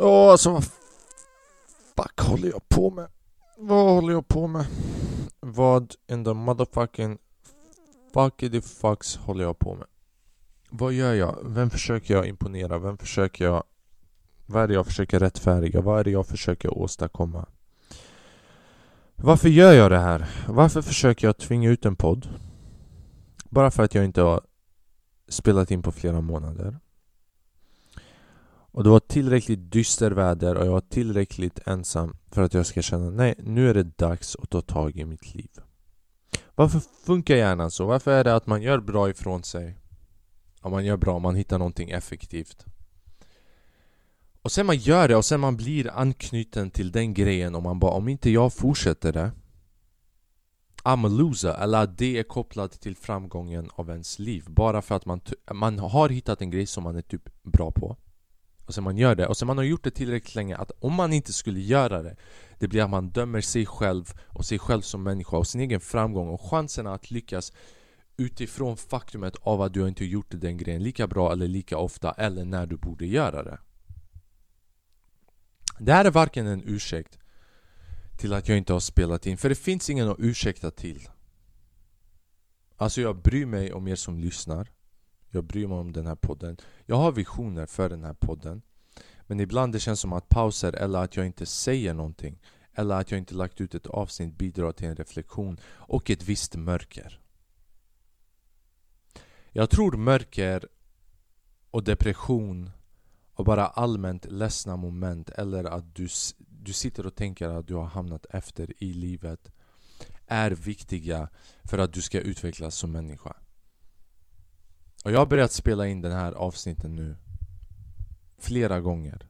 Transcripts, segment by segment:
Åh, alltså vad fuck håller jag på med? Vad håller jag på med? Vad in the motherfucking fuckity fucks håller jag på med? Vad gör jag? Vem försöker jag imponera? Vem försöker jag... Vad är det jag försöker rättfärdiga? Vad är det jag försöker åstadkomma? Varför gör jag det här? Varför försöker jag tvinga ut en podd? Bara för att jag inte har spelat in på flera månader. Och det var tillräckligt dyster väder och jag var tillräckligt ensam för att jag ska känna nej, nu är det dags att ta tag i mitt liv. Varför funkar hjärnan så? Varför är det att man gör bra ifrån sig? Om man gör bra, man hittar någonting effektivt. Och sen man gör det och sen man blir anknuten till den grejen och man bara om inte jag fortsätter det I'm a loser, eller att det är kopplat till framgången av ens liv Bara för att man, man har hittat en grej som man är typ bra på och sen man gör det, och sen man har gjort det tillräckligt länge att om man inte skulle göra det Det blir att man dömer sig själv och sig själv som människa och sin egen framgång och chanserna att lyckas Utifrån faktumet av att du inte gjort den grejen lika bra eller lika ofta eller när du borde göra det. Det här är varken en ursäkt till att jag inte har spelat in, för det finns ingen att ursäkta till. Alltså jag bryr mig om er som lyssnar. Jag bryr mig om den här podden. Jag har visioner för den här podden. Men ibland det känns som att pauser eller att jag inte säger någonting Eller att jag inte lagt ut ett avsnitt bidrar till en reflektion och ett visst mörker Jag tror mörker och depression och bara allmänt ledsna moment eller att du du sitter och tänker att du har hamnat efter i livet är viktiga för att du ska utvecklas som människa. Och jag har börjat spela in den här avsnitten nu flera gånger.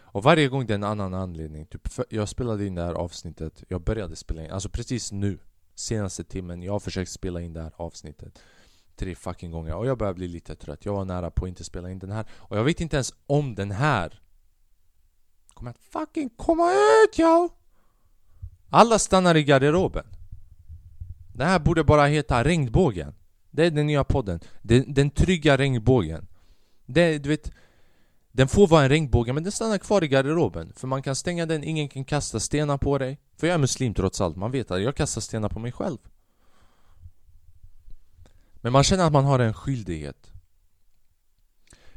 Och varje gång det är en annan anledning. Typ jag spelade in det här avsnittet, jag började spela in, alltså precis nu. Senaste timmen, jag har försökt spela in det här avsnittet tre fucking gånger och jag börjar bli lite trött. Jag var nära på att inte spela in den här. Och jag vet inte ens om den här kommer att fucking komma ut ja! Alla stannar i garderoben. Det här borde bara heta regnbågen. Det är den nya podden. Den, den trygga regnbågen. Det, du vet, den får vara en regnbåge men den stannar kvar i garderoben. För man kan stänga den, ingen kan kasta stenar på dig. För jag är muslim trots allt, man vet att jag kastar stenar på mig själv. Men man känner att man har en skyldighet.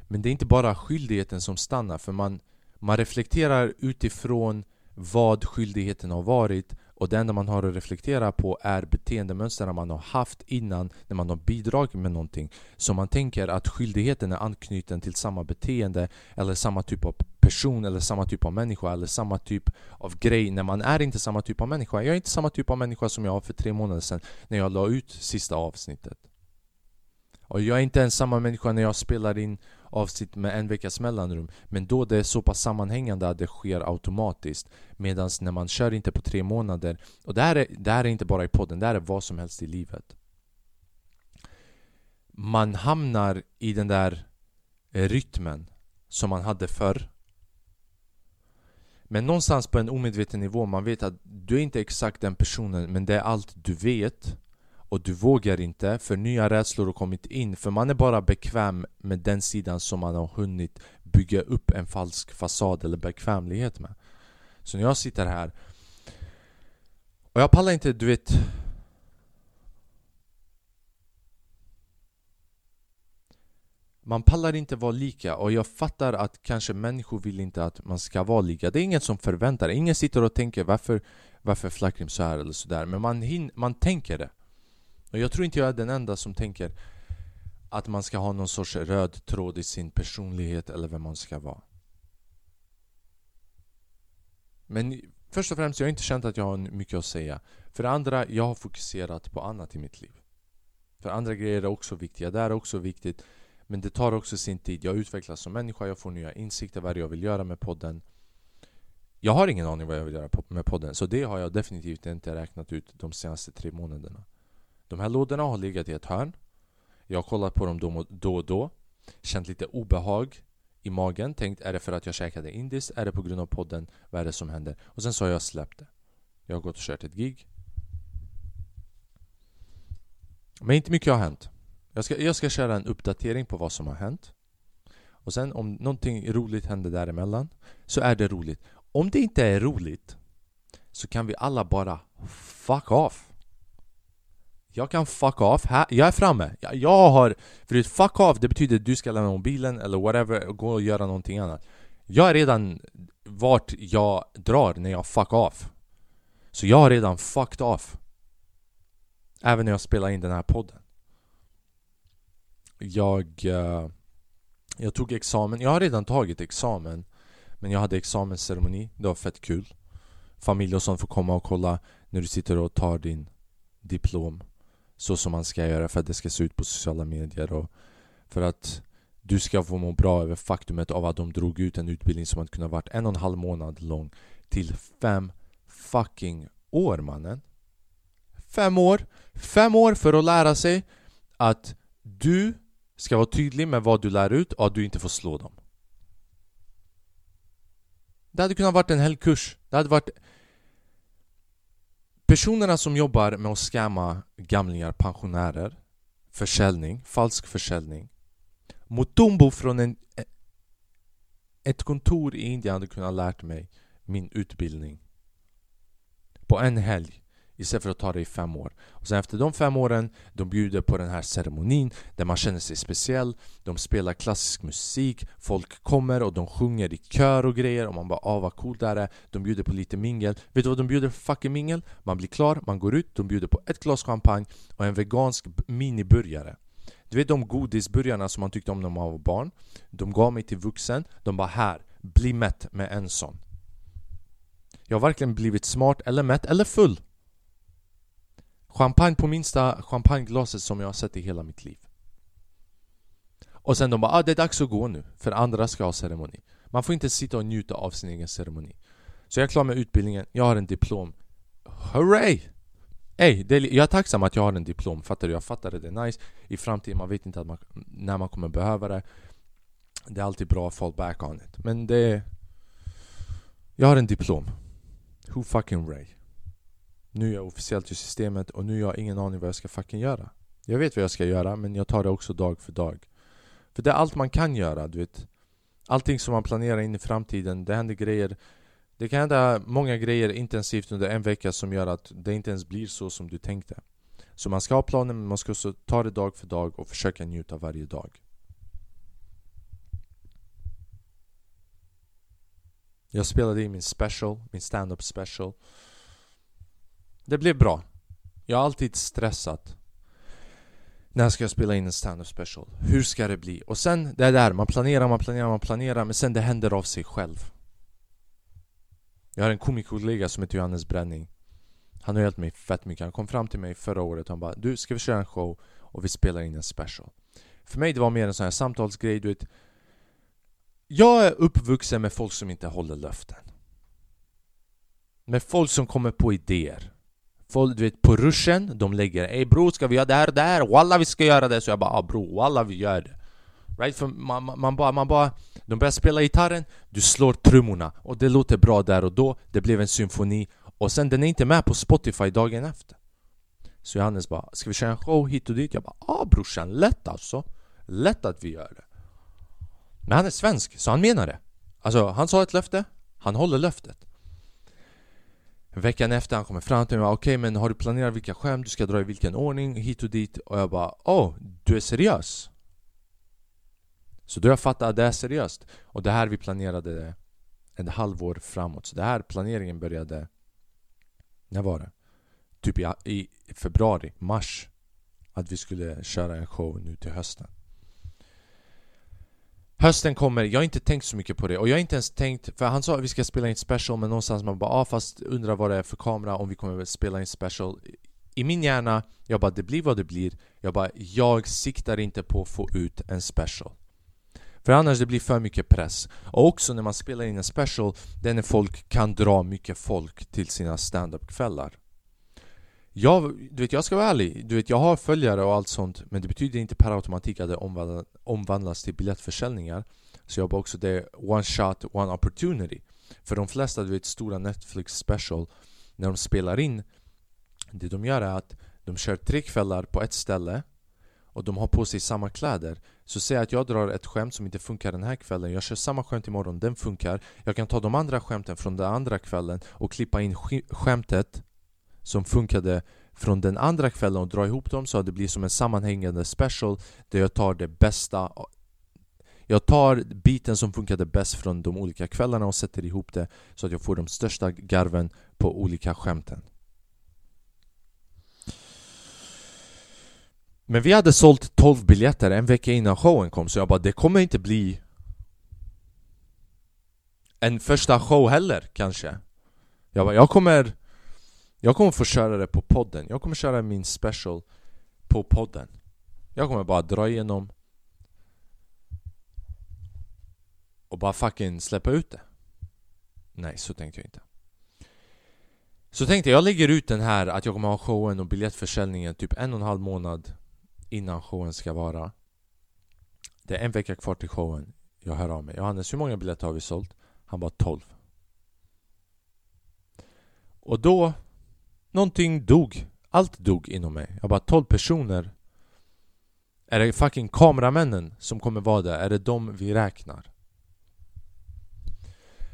Men det är inte bara skyldigheten som stannar för man man reflekterar utifrån vad skyldigheten har varit och det enda man har att reflektera på är beteendemönster man har haft innan när man har bidragit med någonting. Så man tänker att skyldigheten är anknuten till samma beteende eller samma typ av person eller samma typ av människa eller samma typ av grej när man är inte samma typ av människa. Jag är inte samma typ av människa som jag var för tre månader sedan när jag la ut sista avsnittet. Och jag är inte ens samma människa när jag spelar in avsnitt med en veckas mellanrum. Men då det är så pass sammanhängande att det sker automatiskt. Medan när man kör inte på tre månader. Och det här, är, det här är inte bara i podden, det här är vad som helst i livet. Man hamnar i den där rytmen som man hade förr. Men någonstans på en omedveten nivå, man vet att du är inte exakt den personen men det är allt du vet och du vågar inte för nya rädslor har kommit in för man är bara bekväm med den sidan som man har hunnit bygga upp en falsk fasad eller bekvämlighet med. Så när jag sitter här och jag pallar inte, du vet Man pallar inte vara lika och jag fattar att kanske människor vill inte att man ska vara lika. Det är ingen som förväntar. Ingen sitter och tänker varför, varför Flackrim så här eller sådär Men man, hin man tänker det och jag tror inte jag är den enda som tänker att man ska ha någon sorts röd tråd i sin personlighet eller vem man ska vara. Men först och främst, jag har inte känt att jag har mycket att säga. För det andra, jag har fokuserat på annat i mitt liv. För andra grejer är också viktiga, det är också viktigt. Men det tar också sin tid. Jag utvecklas som människa, jag får nya insikter vad jag vill göra med podden. Jag har ingen aning vad jag vill göra med podden, så det har jag definitivt inte räknat ut de senaste tre månaderna. De här lådorna har legat i ett hörn Jag har kollat på dem då och då Känt lite obehag i magen Tänkt, är det för att jag käkade indiskt? Är det på grund av podden? Vad är det som händer? Och sen så har jag släppt det Jag har gått och kört ett gig Men inte mycket har hänt jag ska, jag ska köra en uppdatering på vad som har hänt Och sen om någonting roligt händer däremellan så är det roligt. Om det inte är roligt så kan vi alla bara fuck off. Jag kan fuck off, här, jag är framme. Jag, jag har... För fuck off det betyder att du ska lämna mobilen eller whatever och gå och göra någonting annat. Jag är redan vart jag drar när jag fuck off. Så jag har redan fucked off. Även när jag spelar in den här podden. Jag... Uh, jag tog examen, jag har redan tagit examen Men jag hade examensceremoni, det var fett kul Familj och sånt får komma och kolla när du sitter och tar din diplom så som man ska göra för att det ska se ut på sociala medier och För att du ska få må bra över faktumet av att de drog ut en utbildning som hade kunnat varit en och en halv månad lång Till fem fucking år mannen Fem år! Fem år för att lära sig att du ska vara tydlig med vad du lär ut och att du inte får slå dem. Det hade kunnat varit en hel kurs. Det hade varit... Personerna som jobbar med att scamma gamlingar, pensionärer, försäljning, falsk försäljning. Mutumbo från en, ett kontor i Indien hade kunnat lärt mig min utbildning. På en helg. Istället för att ta det i fem år. Och sen efter de fem åren, de bjuder på den här ceremonin där man känner sig speciell. De spelar klassisk musik, folk kommer och de sjunger i kör och grejer och man bara ah vad coolt det här är. De bjuder på lite mingel. Vet du vad de bjuder för fucking mingel? Man blir klar, man går ut, de bjuder på ett glas champagne och en vegansk miniburgare. Du vet de godisburgarna som man tyckte om när man var barn? De gav mig till vuxen, de bara här, bli mätt med en sån. Jag har verkligen blivit smart eller mätt eller full. Champagne på minsta champagneglaset som jag har sett i hela mitt liv. Och sen de bara ah, det är dags att gå nu, för andra ska ha ceremoni. Man får inte sitta och njuta av sin egen ceremoni. Så jag är klar med utbildningen, jag har en diplom. Hurray! Ey, det är, jag är tacksam att jag har en diplom, fattar du? Jag fattar det, det är nice. I framtiden, man vet inte att man, när man kommer behöva det. Det är alltid bra att fall back on it. Men det... Jag har en diplom. Who fucking ray? Nu är jag officiellt i systemet och nu har jag ingen aning vad jag ska fucking göra. Jag vet vad jag ska göra men jag tar det också dag för dag. För det är allt man kan göra, du vet. Allting som man planerar in i framtiden, det händer grejer. Det kan hända många grejer intensivt under en vecka som gör att det inte ens blir så som du tänkte. Så man ska ha planer men man ska också ta det dag för dag och försöka njuta varje dag. Jag spelade in min special, min stand-up special det blev bra. Jag har alltid stressat. När ska jag spela in en stand-up special? Hur ska det bli? Och sen det där, man planerar, man planerar, man planerar men sen det händer av sig själv. Jag har en komikerkollega som heter Johannes Bränning. Han har hjälpt mig fett mycket. Han kom fram till mig förra året och han bara Du, ska vi köra en show och vi spelar in en special? För mig det var mer en sån här samtalsgrej, du vet Jag är uppvuxen med folk som inte håller löften Med folk som kommer på idéer Folk du vet på ruschen, de lägger Ey bror ska vi göra det här och det här? Walla vi ska göra det! Så jag bara ah bror, walla vi gör det. Right? För man, man, bara, man bara De börjar spela gitarren, du slår trummorna. Och det låter bra där och då, det blev en symfoni. Och sen den är inte med på Spotify dagen efter. Så Johannes bara, ska vi köra en show hit och dit? Jag bara ah brorsan, lätt alltså. Lätt att vi gör det. Men han är svensk, så han menar det. Alltså han sa ett löfte, han håller löftet. Veckan efter han kommer fram till mig okej okay, men har du planerat vilka skämt du ska dra i vilken ordning hit och dit? Och jag bara åh, oh, du är seriös? Så då jag fattat att det är seriöst Och det här vi planerade en halvår framåt Så det här planeringen började När var det? Typ i, i februari, mars Att vi skulle köra en show nu till hösten Hösten kommer, jag har inte tänkt så mycket på det. Och jag har inte ens tänkt För han sa att vi ska spela in special men någonstans man bara ah, fast undrar vad det är för kamera om vi kommer spela in special I min hjärna, jag bara det blir vad det blir. Jag bara, jag siktar inte på att få ut en special. För annars det blir för mycket press. Och också när man spelar in en special Det är när folk kan dra mycket folk till sina stand-up kvällar jag, du vet, jag ska vara ärlig, du vet, jag har följare och allt sånt Men det betyder inte per automatik att det omvandlas till biljettförsäljningar. Så jag bara också det one shot, one opportunity. För de flesta, du vet, stora Netflix special När de spelar in Det de gör är att de kör tre kvällar på ett ställe och de har på sig samma kläder. Så säg att jag drar ett skämt som inte funkar den här kvällen. Jag kör samma skämt imorgon, den funkar. Jag kan ta de andra skämten från den andra kvällen och klippa in skämtet som funkade från den andra kvällen och dra ihop dem så att det blir som en sammanhängande special där jag tar det bästa jag tar biten som funkade bäst från de olika kvällarna och sätter ihop det så att jag får de största garven på olika skämten. Men vi hade sålt 12 biljetter. En vecka innan showen kom så jag bara det kommer inte bli en första show heller kanske. Jag bara jag kommer jag kommer få köra det på podden. Jag kommer köra min special på podden. Jag kommer bara dra igenom Och bara fucking släppa ut det. Nej, så tänkte jag inte. Så tänkte jag, jag lägger ut den här att jag kommer ha showen och biljettförsäljningen typ en och en halv månad innan showen ska vara. Det är en vecka kvar till showen. Jag hör av mig. Johannes, hur många biljetter har vi sålt? Han bara 12 Och då Någonting dog. Allt dog inom mig. Jag bara 12 personer. Är det fucking kameramännen som kommer vara där? Är det de vi räknar?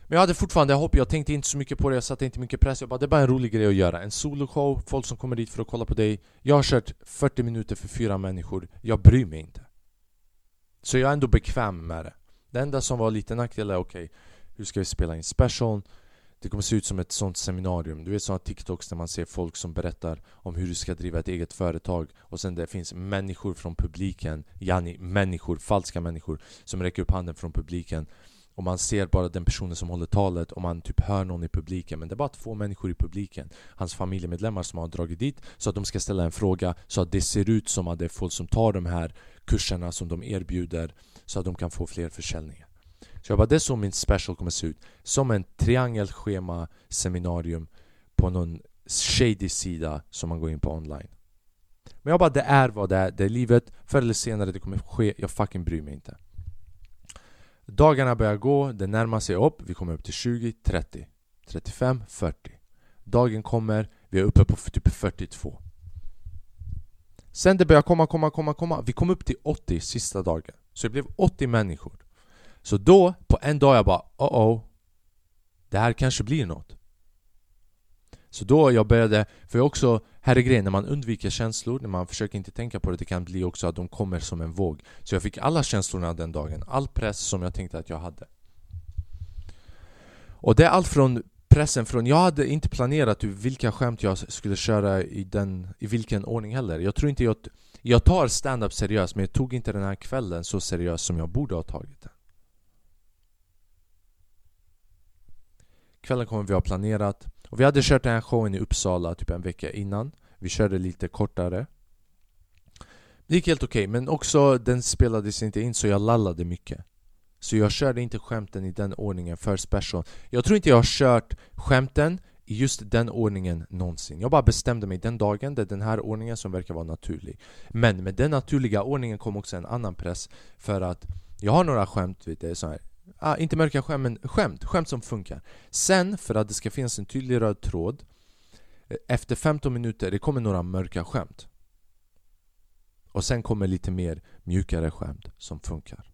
Men jag hade fortfarande hopp, jag tänkte inte så mycket på det, jag satte inte mycket press. Jag bara, det är bara en rolig grej att göra. En soloshow, folk som kommer dit för att kolla på dig. Jag har kört 40 minuter för fyra människor. Jag bryr mig inte. Så jag är ändå bekväm med det. Det enda som var lite nackdel är okej okay, Hur ska vi spela in special? Det kommer se ut som ett sånt seminarium. Du vet såna TikToks där man ser folk som berättar om hur du ska driva ett eget företag Och sen det finns människor från publiken Yani människor, falska människor Som räcker upp handen från publiken. Och man ser bara den personen som håller talet och man typ hör någon i publiken. Men det är bara två människor i publiken. Hans familjemedlemmar som har dragit dit så att de ska ställa en fråga så att det ser ut som att det är folk som tar de här kurserna som de erbjuder så att de kan få fler försäljningar. Så jag bara, det är så min special kommer se ut. Som en triangelschema seminarium på någon shady sida som man går in på online. Men jag bara, det är vad det är, det är livet. Förr eller senare det kommer ske, jag fucking bryr mig inte. Dagarna börjar gå, det närmar sig upp, vi kommer upp till 20, 30, 35, 40 Dagen kommer, vi är uppe på typ 42 Sen det börjar komma, komma, komma, komma. Vi kom upp till 80 sista dagen. Så det blev 80 människor. Så då, på en dag jag bara oh oh Det här kanske blir något Så då jag började, för jag också här är grejen, när man undviker känslor, när man försöker inte tänka på det, det kan bli också att de kommer som en våg. Så jag fick alla känslorna den dagen, all press som jag tänkte att jag hade. Och det är allt från pressen från, jag hade inte planerat vilka skämt jag skulle köra i, den, i vilken ordning heller. Jag tror inte jag, jag tar stand-up seriöst men jag tog inte den här kvällen så seriöst som jag borde ha tagit den. Kvällen kommer vi ha planerat. Och vi hade kört den här showen i Uppsala typ en vecka innan. Vi körde lite kortare. Det gick helt okej, okay, men också den spelades inte in så jag lallade mycket. Så jag körde inte skämten i den ordningen för special. Jag tror inte jag har kört skämten i just den ordningen någonsin. Jag bara bestämde mig den dagen, det är den här ordningen som verkar vara naturlig. Men med den naturliga ordningen kom också en annan press För att jag har några skämt, vet du, så här ah, inte mörka skämt, men skämt, skämt som funkar. Sen, för att det ska finnas en tydlig röd tråd eh, Efter 15 minuter, det kommer några mörka skämt. Och sen kommer lite mer mjukare skämt som funkar.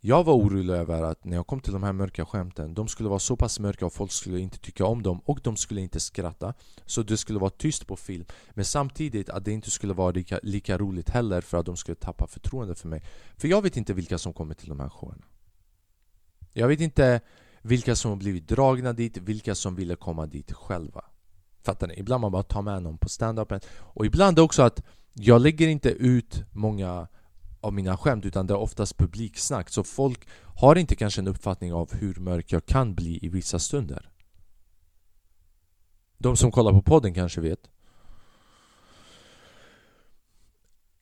Jag var orolig över att när jag kom till de här mörka skämten De skulle vara så pass mörka och folk skulle inte tycka om dem och de skulle inte skratta Så det skulle vara tyst på film. Men samtidigt att det inte skulle vara lika, lika roligt heller för att de skulle tappa förtroende för mig. För jag vet inte vilka som kommer till de här showerna jag vet inte vilka som har blivit dragna dit, vilka som ville komma dit själva. Fattar ni? Ibland man bara tar med någon på stand-upen. Och ibland också att jag lägger inte ut många av mina skämt utan det är oftast publiksnack. Så folk har inte kanske en uppfattning av hur mörk jag kan bli i vissa stunder. De som kollar på podden kanske vet.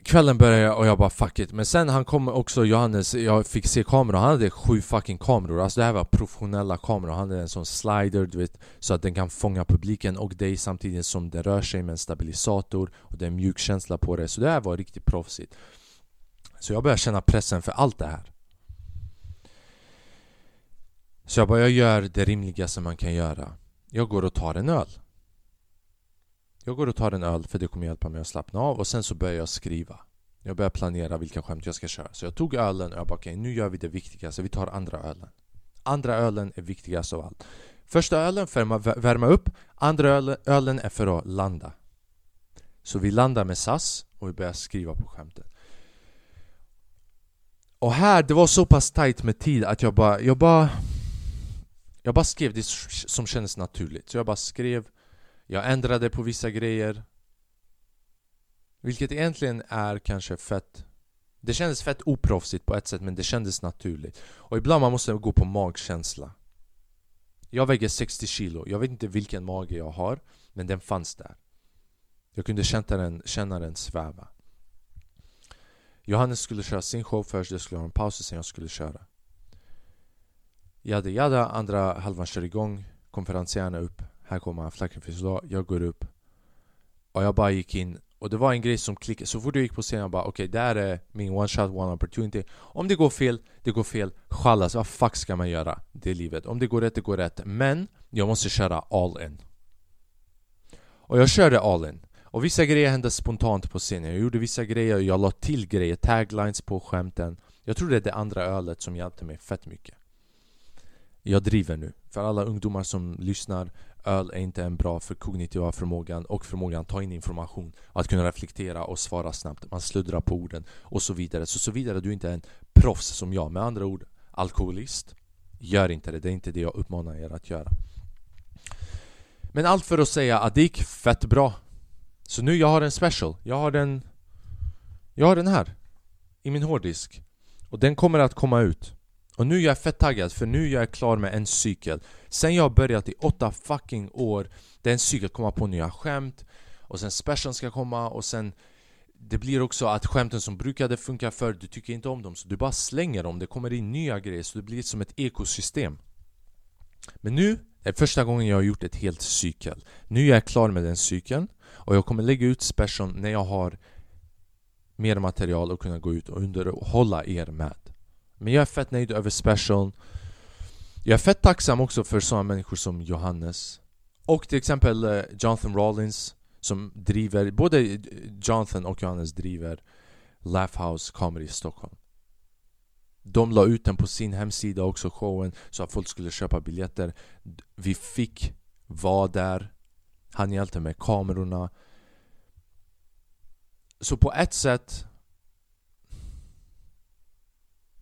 Kvällen började och jag bara fuck it. Men sen han kom också Johannes, jag fick se kameror. Han hade sju fucking kameror. Alltså det här var professionella kameror. Han hade en sån slider du vet Så att den kan fånga publiken och dig samtidigt som den rör sig med en stabilisator Och det är en mjuk känsla på det Så det här var riktigt proffsigt. Så jag började känna pressen för allt det här. Så jag bara, jag gör det rimligaste man kan göra. Jag går och tar en öl jag går och tar en öl för det kommer hjälpa mig att slappna av och sen så börjar jag skriva Jag börjar planera vilka skämt jag ska köra. Så jag tog ölen och jag bara okej, okay, nu gör vi det viktigaste. Vi tar andra ölen. Andra ölen är viktigast av allt. Första ölen för att värma upp, andra ölen är för att landa. Så vi landar med SAS och vi börjar skriva på skämtet. Och här, det var så pass tight med tid att jag bara, jag bara Jag bara skrev det som kändes naturligt. Så jag bara skrev jag ändrade på vissa grejer. Vilket egentligen är kanske fett. Det kändes fett oproffsigt på ett sätt men det kändes naturligt. Och ibland man måste gå på magkänsla. Jag väger 60 kilo, jag vet inte vilken mage jag har Men den fanns där. Jag kunde känna den, känna den sväva. Johannes skulle köra sin show först, jag skulle ha en paus och sen jag skulle köra. Jada jada, andra halvan kör igång. Konferensierna upp. Här kommer han, Flacken Jag går upp. Och jag bara gick in. Och det var en grej som klickade. Så fort jag gick på scenen jag bara okej, okay, det här är min one shot, one opportunity. Om det går fel, det går fel. Chalas, vad fuck ska man göra? Det är livet. Om det går rätt, det går rätt. Men jag måste köra all in. Och jag körde all in. Och vissa grejer hände spontant på scenen. Jag gjorde vissa grejer, jag la till grejer, taglines på skämten. Jag tror det är det andra ölet som hjälpte mig fett mycket. Jag driver nu, för alla ungdomar som lyssnar Öl är inte en bra för kognitiva förmågan och förmågan att ta in information Att kunna reflektera och svara snabbt. Man sluddrar på orden och så vidare. Så såvida du inte är en proffs som jag. Med andra ord, alkoholist Gör inte det, det är inte det jag uppmanar er att göra. Men allt för att säga att det gick fett bra. Så nu jag har en special, jag har den Jag har den här I min hårddisk. Och den kommer att komma ut. Och nu är jag fett taggad för nu är jag klar med en cykel. Sen jag har börjat i åtta fucking år Den cykeln komma på nya skämt Och sen specialen ska komma och sen Det blir också att skämten som brukade funka förr, du tycker inte om dem så du bara slänger dem. Det kommer in nya grejer så det blir som ett ekosystem. Men nu är första gången jag har gjort ett helt cykel. Nu är jag klar med den cykeln och jag kommer lägga ut specialen när jag har mer material att kunna gå ut och underhålla er med. Men jag är fett nöjd över specialen. Jag är fett tacksam också för sådana människor som Johannes. Och till exempel eh, Jonathan Rollins som driver, både Jonathan och Johannes driver Laugh House Comedy i Stockholm. De la ut den på sin hemsida också, showen, så att folk skulle köpa biljetter. Vi fick vara där han hjälpte med kamerorna Så på ett sätt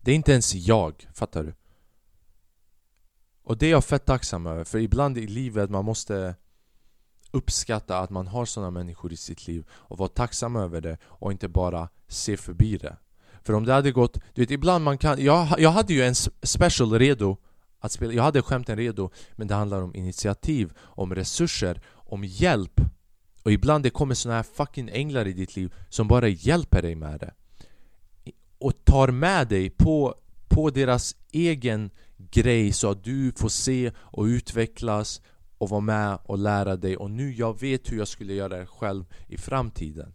det är inte ens jag, fattar du? Och det är jag fett tacksam över, för ibland i livet man måste uppskatta att man har sådana människor i sitt liv och vara tacksam över det och inte bara se förbi det. För om det hade gått, du vet ibland man kan, jag, jag hade ju en special redo att spela, jag hade skämten redo men det handlar om initiativ, om resurser om hjälp. Och ibland det kommer såna här fucking änglar i ditt liv som bara hjälper dig med det och tar med dig på, på deras egen grej så att du får se och utvecklas och vara med och lära dig. Och nu jag vet hur jag skulle göra det själv i framtiden.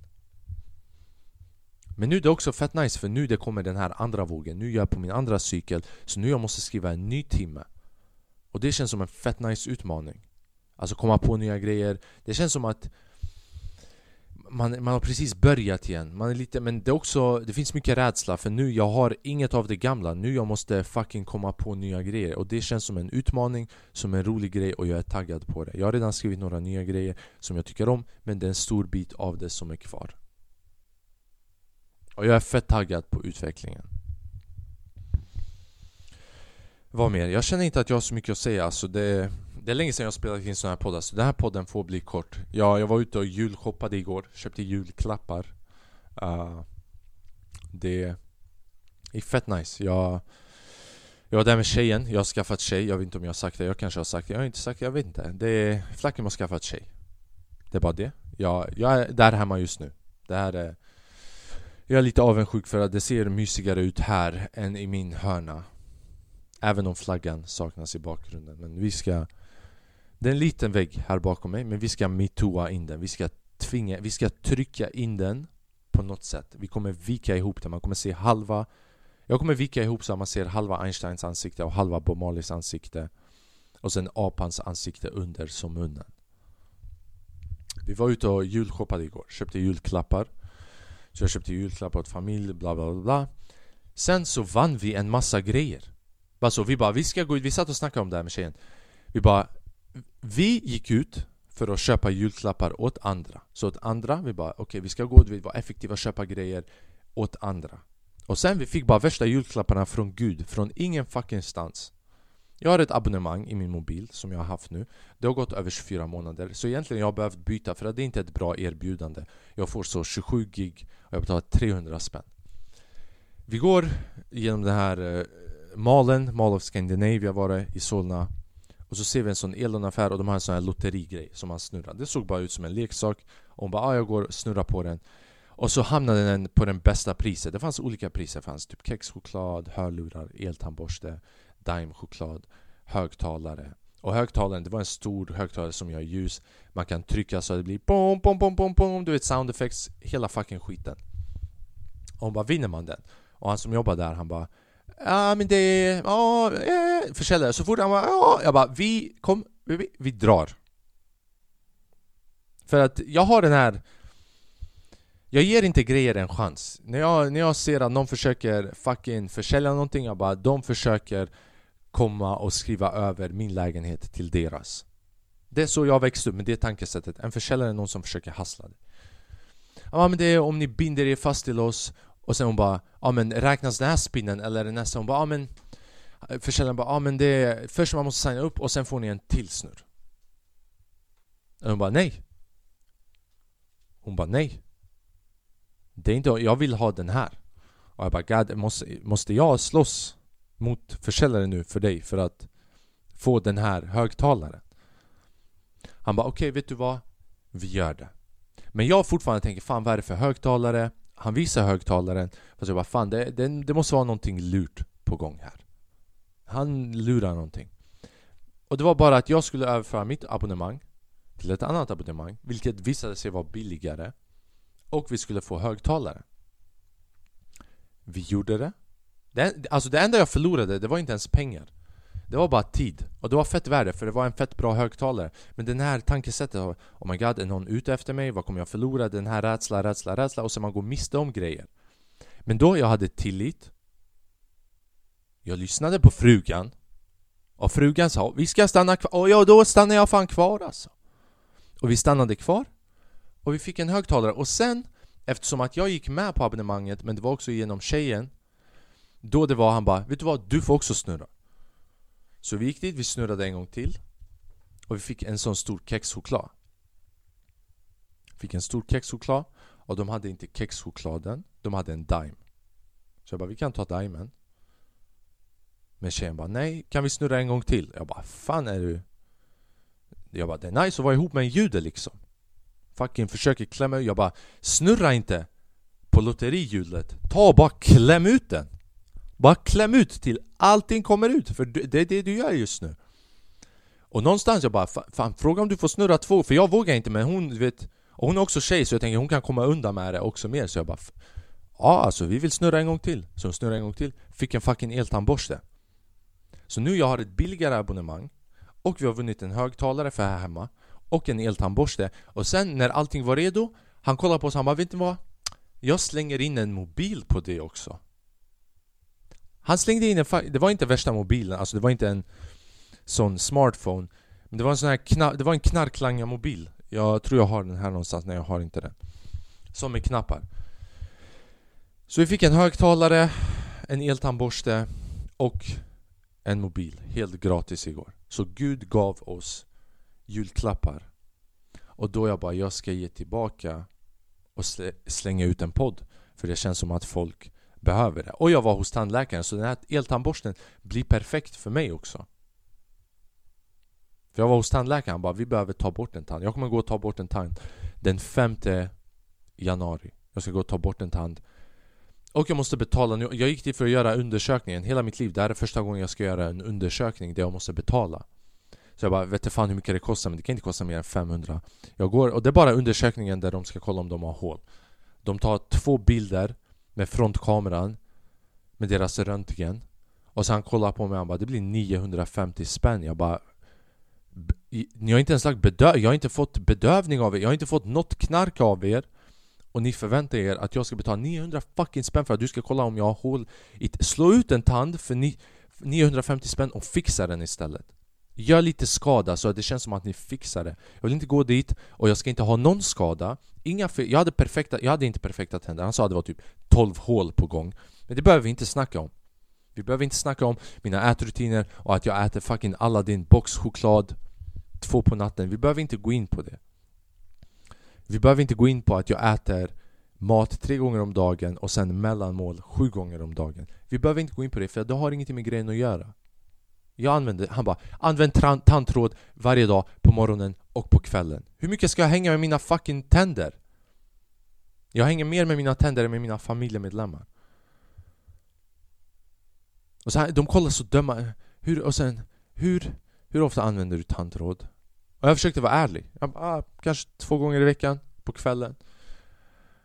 Men nu är det också fett nice för nu det kommer den här andra vågen. Nu är jag på min andra cykel Så nu jag måste skriva en ny timme. Och det känns som en fett nice utmaning. Alltså komma på nya grejer. Det känns som att man, man har precis börjat igen. Man är lite, Men det, är också, det finns mycket rädsla för nu jag har inget av det gamla. Nu jag måste fucking komma på nya grejer. Och det känns som en utmaning Som en rolig grej och jag är taggad på det. Jag har redan skrivit några nya grejer som jag tycker om Men det är en stor bit av det som är kvar. Och jag är fett taggad på utvecklingen. Vad mer? Jag känner inte att jag har så mycket att säga alltså det det är länge sedan jag spelat in sån här poddar, så den här podden får bli kort. Ja, jag var ute och julshoppade igår, köpte julklappar. Uh, Det är fett nice, jag Jag var där med tjejen, jag har skaffat tjej, jag vet inte om jag har sagt det, jag kanske har sagt det, jag har inte sagt det, jag vet inte. Det är, Flacken har skaffat tjej. Det är bara det. Jag, jag är där hemma just nu. Det här är Jag är lite avundsjuk för att det ser mysigare ut här än i min hörna. Även om flaggan saknas i bakgrunden Men vi ska det är en liten vägg här bakom mig men vi ska metooa in den. Vi ska tvinga, vi ska trycka in den på något sätt. Vi kommer vika ihop den, man kommer se halva Jag kommer vika ihop så att man ser halva Einsteins ansikte och halva Bob Marleys ansikte Och sen apans ansikte under som munnen. Vi var ute och julshoppade igår, köpte julklappar. Så jag köpte julklappar åt familj, bla bla bla, bla. Sen så vann vi en massa grejer. Bara så, vi bara, vi ska gå ut, vi satt och snackade om det här med tjejen. Vi bara vi gick ut för att köpa julklappar åt andra. Så åt andra, vi bara okej okay, vi ska gå ut, vi var effektiva och köpa grejer åt andra. Och sen vi fick bara värsta julklapparna från Gud, från ingen fucking stans. Jag har ett abonnemang i min mobil som jag har haft nu. Det har gått över 24 månader Så egentligen jag har behövt byta för att det är inte ett bra erbjudande. Jag får så 27 gig och jag betalar 300 spänn. Vi går genom den här eh, Malen, Mall of Scandinavia var det i Solna. Och så ser vi en sån Elon-affär och de har en sån här lotterigrej som man snurrar. Det såg bara ut som en leksak. Och hon bara ah, jag går och snurrar på den. Och så hamnade den på den bästa priset. Det fanns olika priser, det fanns typ kexchoklad, hörlurar, eltandborste Daimchoklad, högtalare. Och högtalaren, det var en stor högtalare som gör ljus. Man kan trycka så det blir bom, bom, bom, bom, bom. Du vet sound effects, hela fucking skiten. Och hon bara, vinner man den? Och han som jobbar där, han bara Ja men det ja, eh, försäljare. Så fort han bara ja, jag bara vi, kom, vi, vi drar. För att jag har den här jag ger inte grejer en chans. När jag, när jag ser att någon försöker fucking försälja någonting, jag bara de försöker komma och skriva över min lägenhet till deras. Det är så jag växte upp med det tankesättet. En försäljare är någon som försöker hassla det. Ja men det är om ni binder er fast till oss och sen hon bara Ja men räknas den här spinnen eller nästa? Hon bara ja men Försäljaren bara ja men det är Först man måste signa upp och sen får ni en till snurr och Hon bara nej Hon bara nej Det är inte jag vill ha den här Och jag bara God, måste, måste jag slåss mot försäljaren nu för dig för att få den här högtalaren? Han bara okej okay, vet du vad? Vi gör det Men jag fortfarande tänker fan vad är det för högtalare? Han visar högtalaren Fast jag bara fan det, det, det måste vara någonting lurt på gång här. Han lurar någonting. Och det var bara att jag skulle överföra mitt abonnemang Till ett annat abonnemang Vilket visade sig vara billigare Och vi skulle få högtalare Vi gjorde det, det Alltså det enda jag förlorade det var inte ens pengar det var bara tid, och det var fett värde för det var en fett bra högtalare. Men den här tankesättet av Oh my god, är någon ute efter mig? Vad kommer jag förlora? Den här rädsla, rädsla, rädsla. Och så man går miste om grejer. Men då jag hade tillit. Jag lyssnade på frugan. Och frugan sa Vi ska stanna kvar, och ja då stannar jag fan kvar alltså. Och vi stannade kvar. Och vi fick en högtalare. Och sen Eftersom att jag gick med på abonnemanget men det var också genom tjejen Då det var han bara Vet du vad? Du får också snurra så vi gick dit, vi snurrade en gång till. Och vi fick en sån stor kexchoklad. Fick en stor kexchoklad. Och de hade inte kexchokladen De hade en Dime Så jag bara, vi kan ta Dimen Men tjejen bara, nej, kan vi snurra en gång till? Jag bara, fan är du? Jag bara, det är nice att vara ihop med en jude liksom. Fucking försöker klämma ut, jag bara Snurra inte på lotterihjulet. Ta och bara kläm ut den bara kläm ut till allting kommer ut, för det är det du gör just nu. Och någonstans jag bara, fan fråga om du får snurra två, för jag vågar inte men hon vet Och hon är också tjej så jag tänker hon kan komma undan med det också mer så jag bara Ja alltså vi vill snurra en gång till. Så hon snurrade en gång till, fick en fucking eltandborste. Så nu jag har ett billigare abonnemang Och vi har vunnit en högtalare för här hemma Och en eltandborste. Och sen när allting var redo Han kollar på oss han bara vet ni vad? Jag slänger in en mobil på det också han slängde in en, det var inte värsta mobilen, alltså det var inte en sån smartphone Men det var en sån här knar, det var en knarklanga-mobil Jag tror jag har den här någonstans, nej jag har inte den. Som med knappar. Så vi fick en högtalare, en eltandborste och en mobil. Helt gratis igår. Så Gud gav oss julklappar. Och då jag bara, jag ska ge tillbaka och slänga ut en podd. För det känns som att folk behöver det. Och jag var hos tandläkaren så den här eltandborsten blir perfekt för mig också. För jag var hos tandläkaren han bara vi behöver ta bort en tand. Jag kommer gå och ta bort en tand den 5 januari. Jag ska gå och ta bort en tand. Och jag måste betala nu. Jag gick dit för att göra undersökningen. Hela mitt liv, det här är första gången jag ska göra en undersökning där jag måste betala. Så jag bara, vet inte fan hur mycket det kostar men det kan inte kosta mer än 500 Jag går, och det är bara undersökningen där de ska kolla om de har hål De tar två bilder med frontkameran med deras röntgen. Och sen kollar på mig och han bara det blir 950 spänn. Jag bara Ni har inte ens lagt bedöv jag har inte fått bedövning av er, jag har inte fått något knark av er. Och ni förväntar er att jag ska betala 900 fucking spänn för att du ska kolla om jag har hål i Slå ut en tand för ni 950 spänn och fixa den istället. Gör lite skada så att det känns som att ni fixar det. Jag vill inte gå dit och jag ska inte ha någon skada. Inga jag, hade perfekta, jag hade inte perfekta tänder, han sa att det var typ 12 hål på gång. Men det behöver vi inte snacka om. Vi behöver inte snacka om mina ätrutiner och att jag äter fucking Aladdin boxchoklad Två på natten, vi behöver inte gå in på det. Vi behöver inte gå in på att jag äter mat tre gånger om dagen och sen mellanmål sju gånger om dagen. Vi behöver inte gå in på det för det har ingenting med grejen att göra. Jag använder, han bara Använd tandtråd varje dag på morgonen och på kvällen. Hur mycket ska jag hänga med mina fucking tänder? Jag hänger mer med mina tänder än med mina familjemedlemmar. Och så här, de kollar så döma hur, Och sen, hur, hur ofta använder du tandtråd? Och jag försökte vara ärlig. Jag bara, ah, kanske två gånger i veckan på kvällen.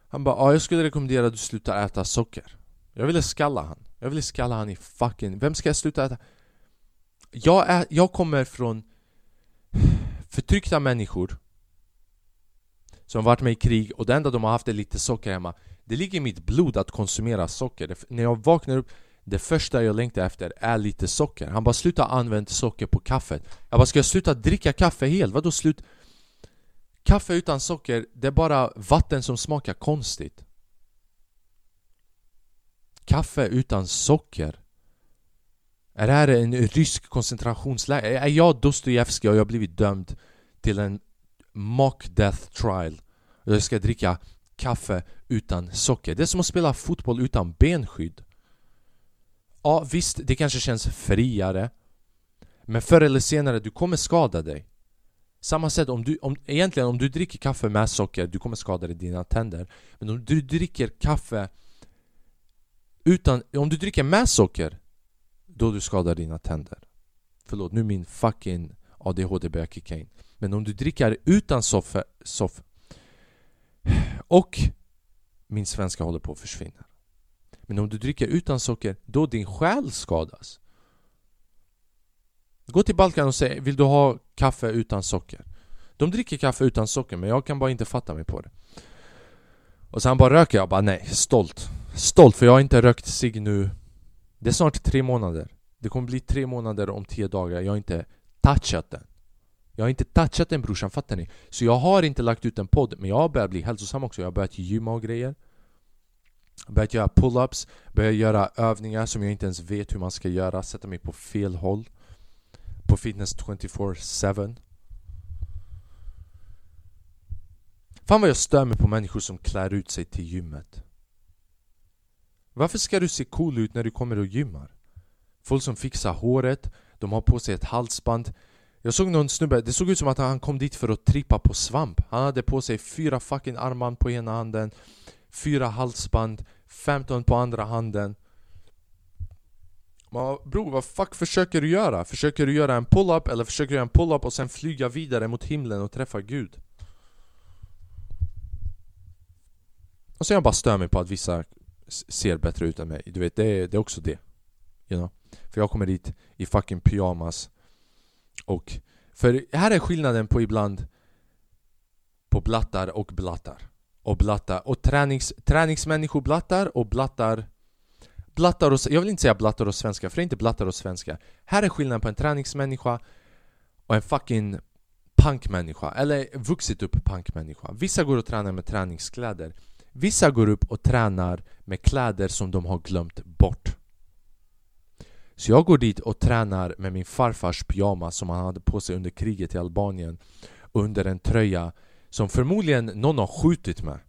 Han bara, ah, jag skulle rekommendera att du slutar äta socker. Jag ville skalla han. Jag ville skalla han i fucking... Vem ska jag sluta äta? jag, är, jag kommer från förtryckta människor som varit med i krig och det enda de har haft är lite socker hemma Det ligger i mitt blod att konsumera socker det, När jag vaknar upp Det första jag längtar efter är lite socker Han bara sluta använda socker på kaffet Jag bara ska jag sluta dricka kaffe helt? Vadå slut? Kaffe utan socker, det är bara vatten som smakar konstigt Kaffe utan socker är det här en rysk koncentrationsläger? Är jag Dostojevskij och jag har blivit dömd till en mock death trial? Jag ska dricka kaffe utan socker. Det är som att spela fotboll utan benskydd. Ja, visst, det kanske känns friare. Men förr eller senare, du kommer skada dig. Samma sätt, om du, om, egentligen om du dricker kaffe med socker, du kommer skada dig dina tänder. Men om du dricker kaffe utan, om du dricker med socker då du skadar dina tänder. Förlåt, nu min fucking ADHD börjar kicka in. Men om du dricker utan soffa, soff och min svenska håller på att försvinna. Men om du dricker utan socker, då din själ skadas. Gå till Balkan och säg, vill du ha kaffe utan socker? De dricker kaffe utan socker, men jag kan bara inte fatta mig på det. Och sen bara röker jag, bara nej, stolt. Stolt, för jag har inte rökt cigg nu det är snart tre månader Det kommer bli tre månader om tio dagar Jag har inte touchat den jag har inte touchat den brorsan, fattar ni? Så jag har inte lagt ut en podd Men jag har börjat bli hälsosam också. Jag har börjat gymma och grejer. Börjat göra pull-ups Börjat göra övningar som jag inte ens vet hur man ska göra Sätta mig på fel håll. På fitness 24-7 Fan vad jag stör mig på människor som klär ut sig till gymmet. Varför ska du se cool ut när du kommer och gymmar? Folk som fixar håret, de har på sig ett halsband. Jag såg någon snubbe, det såg ut som att han kom dit för att trippa på svamp Han hade på sig fyra fucking armband på ena handen Fyra halsband, 15 på andra handen Man, bror vad fuck försöker du göra? Försöker du göra en pull-up eller försöker du göra en pull-up och sen flyga vidare mot himlen och träffa Gud? Och sen jag bara stör mig på att vissa ser bättre ut än mig. Du vet, det är, det är också det. You know? För jag kommer dit i fucking pyjamas. Och... För här är skillnaden på ibland på blattar och blattar. Och blattar. Och tränings, träningsmänniskor blattar och blattar Blattar och... Jag vill inte säga blattar och svenska, för det är inte blattar och svenska. Här är skillnaden på en träningsmänniska och en fucking punkmänniska. Eller vuxit upp punkmänniska. Vissa går och tränar med träningskläder. Vissa går upp och tränar med kläder som de har glömt bort. Så jag går dit och tränar med min farfars pyjamas som han hade på sig under kriget i Albanien under en tröja som förmodligen någon har skjutit med.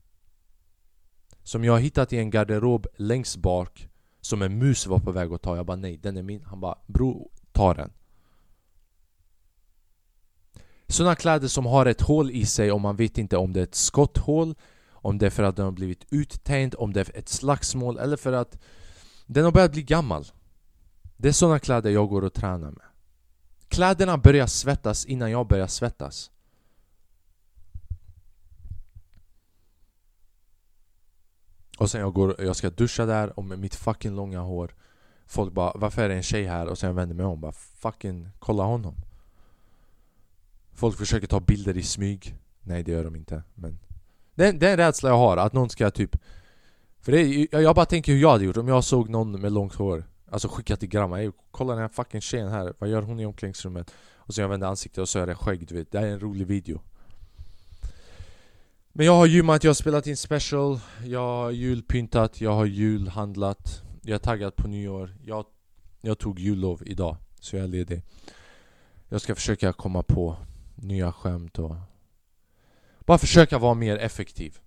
Som jag har hittat i en garderob längst bak som en mus var på väg att ta. Jag bara nej, den är min. Han bara bro, ta den. Såna kläder som har ett hål i sig och man vet inte om det är ett skotthål om det är för att den har blivit uttänjd om det är ett slagsmål eller för att den har börjat bli gammal. Det är såna kläder jag går och tränar med. Kläderna börjar svettas innan jag börjar svettas. Och sen jag, går, jag ska duscha där och med mitt fucking långa hår Folk bara 'Varför är det en tjej här?' och sen jag vänder mig om och bara 'Fucking kolla honom' Folk försöker ta bilder i smyg Nej det gör de inte men Det, det är en rädsla jag har, att någon ska typ För det är, jag, jag bara tänker hur jag hade gjort om jag såg någon med långt hår Alltså skicka till grabbarna, Ey, kolla den här fucking tjejen här, vad gör hon i omklädningsrummet? Och sen jag vänder ansiktet och så är det skägg du vet, det här är en rolig video. Men jag har gymmat, jag har spelat in special Jag har julpyntat, jag har julhandlat Jag är taggad på nyår. Jag, jag tog jullov idag, så jag är ledig. Jag ska försöka komma på nya skämt och Bara försöka vara mer effektiv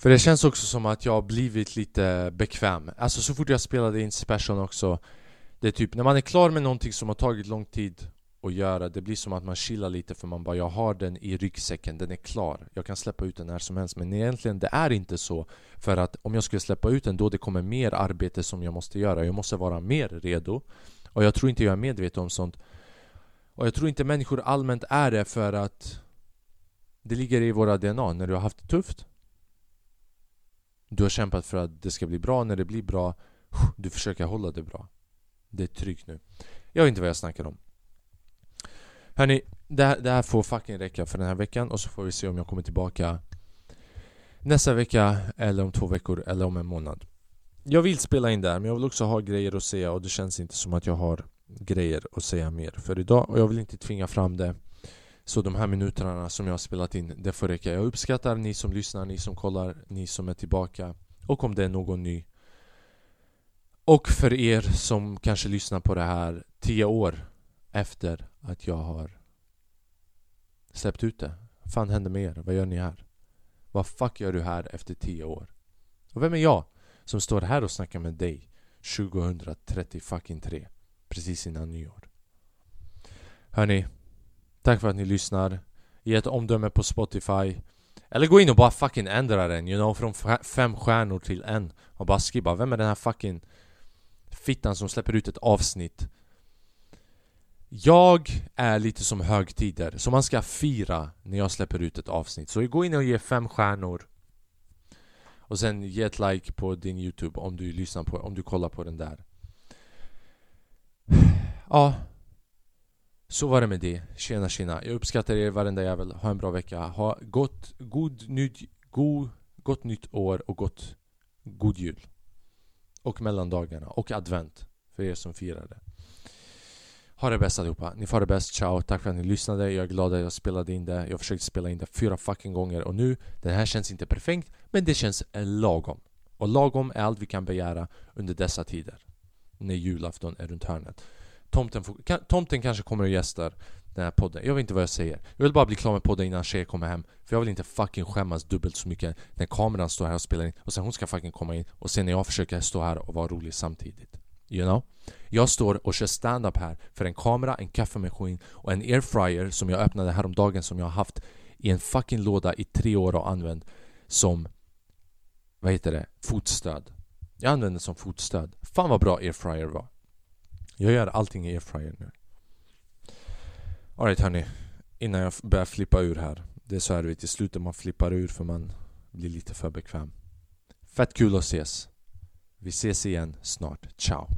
för det känns också som att jag har blivit lite bekväm. Alltså så fort jag spelade in special också Det är typ, när man är klar med någonting som har tagit lång tid att göra Det blir som att man chillar lite för man bara Jag har den i ryggsäcken, den är klar. Jag kan släppa ut den när som helst. Men egentligen det är inte så. För att om jag skulle släppa ut den då det kommer mer arbete som jag måste göra. Jag måste vara mer redo. Och jag tror inte jag är medveten om sånt. Och jag tror inte människor allmänt är det för att Det ligger i våra DNA När du har haft det tufft du har kämpat för att det ska bli bra, när det blir bra Du försöker hålla det bra. Det är tryggt nu. Jag vet inte vad jag snackar om. Hörni, det här, det här får fucking räcka för den här veckan och så får vi se om jag kommer tillbaka Nästa vecka, eller om två veckor, eller om en månad. Jag vill spela in där, men jag vill också ha grejer att säga och det känns inte som att jag har grejer att säga mer för idag och jag vill inte tvinga fram det så de här minuterna som jag har spelat in, det får räcka. Jag uppskattar ni som lyssnar, ni som kollar, ni som är tillbaka. Och om det är någon ny. Och för er som kanske lyssnar på det här tio år efter att jag har släppt ut det. Vad fan händer med er? Vad gör ni här? Vad fuck gör du här efter tio år? Och vem är jag som står här och snackar med dig 2030 fucking 3 Precis innan nyår Hörni Tack för att ni lyssnar. Ge ett omdöme på Spotify. Eller gå in och bara fucking ändra den, you know, från fem stjärnor till en. Och bara skriva, vem är den här fucking fittan som släpper ut ett avsnitt? Jag är lite som högtider, så man ska fira när jag släpper ut ett avsnitt. Så gå in och ge fem stjärnor. Och sen ge ett like på din youtube om du lyssnar på, om du kollar på den där. Ja så var det med det. Tjena tjena. Jag uppskattar er varenda jävel. Ha en bra vecka. Ha gott, god, nyd, god, gott nytt år och gott, god jul. Och mellandagarna. Och advent. För er som firar det. Ha det bäst allihopa. Ni får det bäst. Ciao. Tack för att ni lyssnade. Jag är glad att jag spelade in det. Jag försökte spela in det fyra fucking gånger och nu, den här känns inte perfekt, men det känns lagom. Och lagom är allt vi kan begära under dessa tider. När julafton är runt hörnet. Tomten, får, tomten kanske kommer och gästar den här podden. Jag vet inte vad jag säger. Jag vill bara bli klar med podden innan tjejer kommer hem. För jag vill inte fucking skämmas dubbelt så mycket när kameran står här och spelar in och sen hon ska fucking komma in och sen när jag försöker stå här och vara rolig samtidigt. You know? Jag står och kör stand-up här för en kamera, en kaffemaskin och en airfryer som jag öppnade häromdagen som jag har haft i en fucking låda i tre år och använt som vad heter det? Fotstöd. Jag använder det som fotstöd. Fan vad bra airfryer var. Jag gör allting i airfryer nu. Alright hörni. Innan jag börjar flippa ur här. Det är så här vet, i slutet man flippar ur för man blir lite för bekväm. Fett kul att ses. Vi ses igen snart, ciao.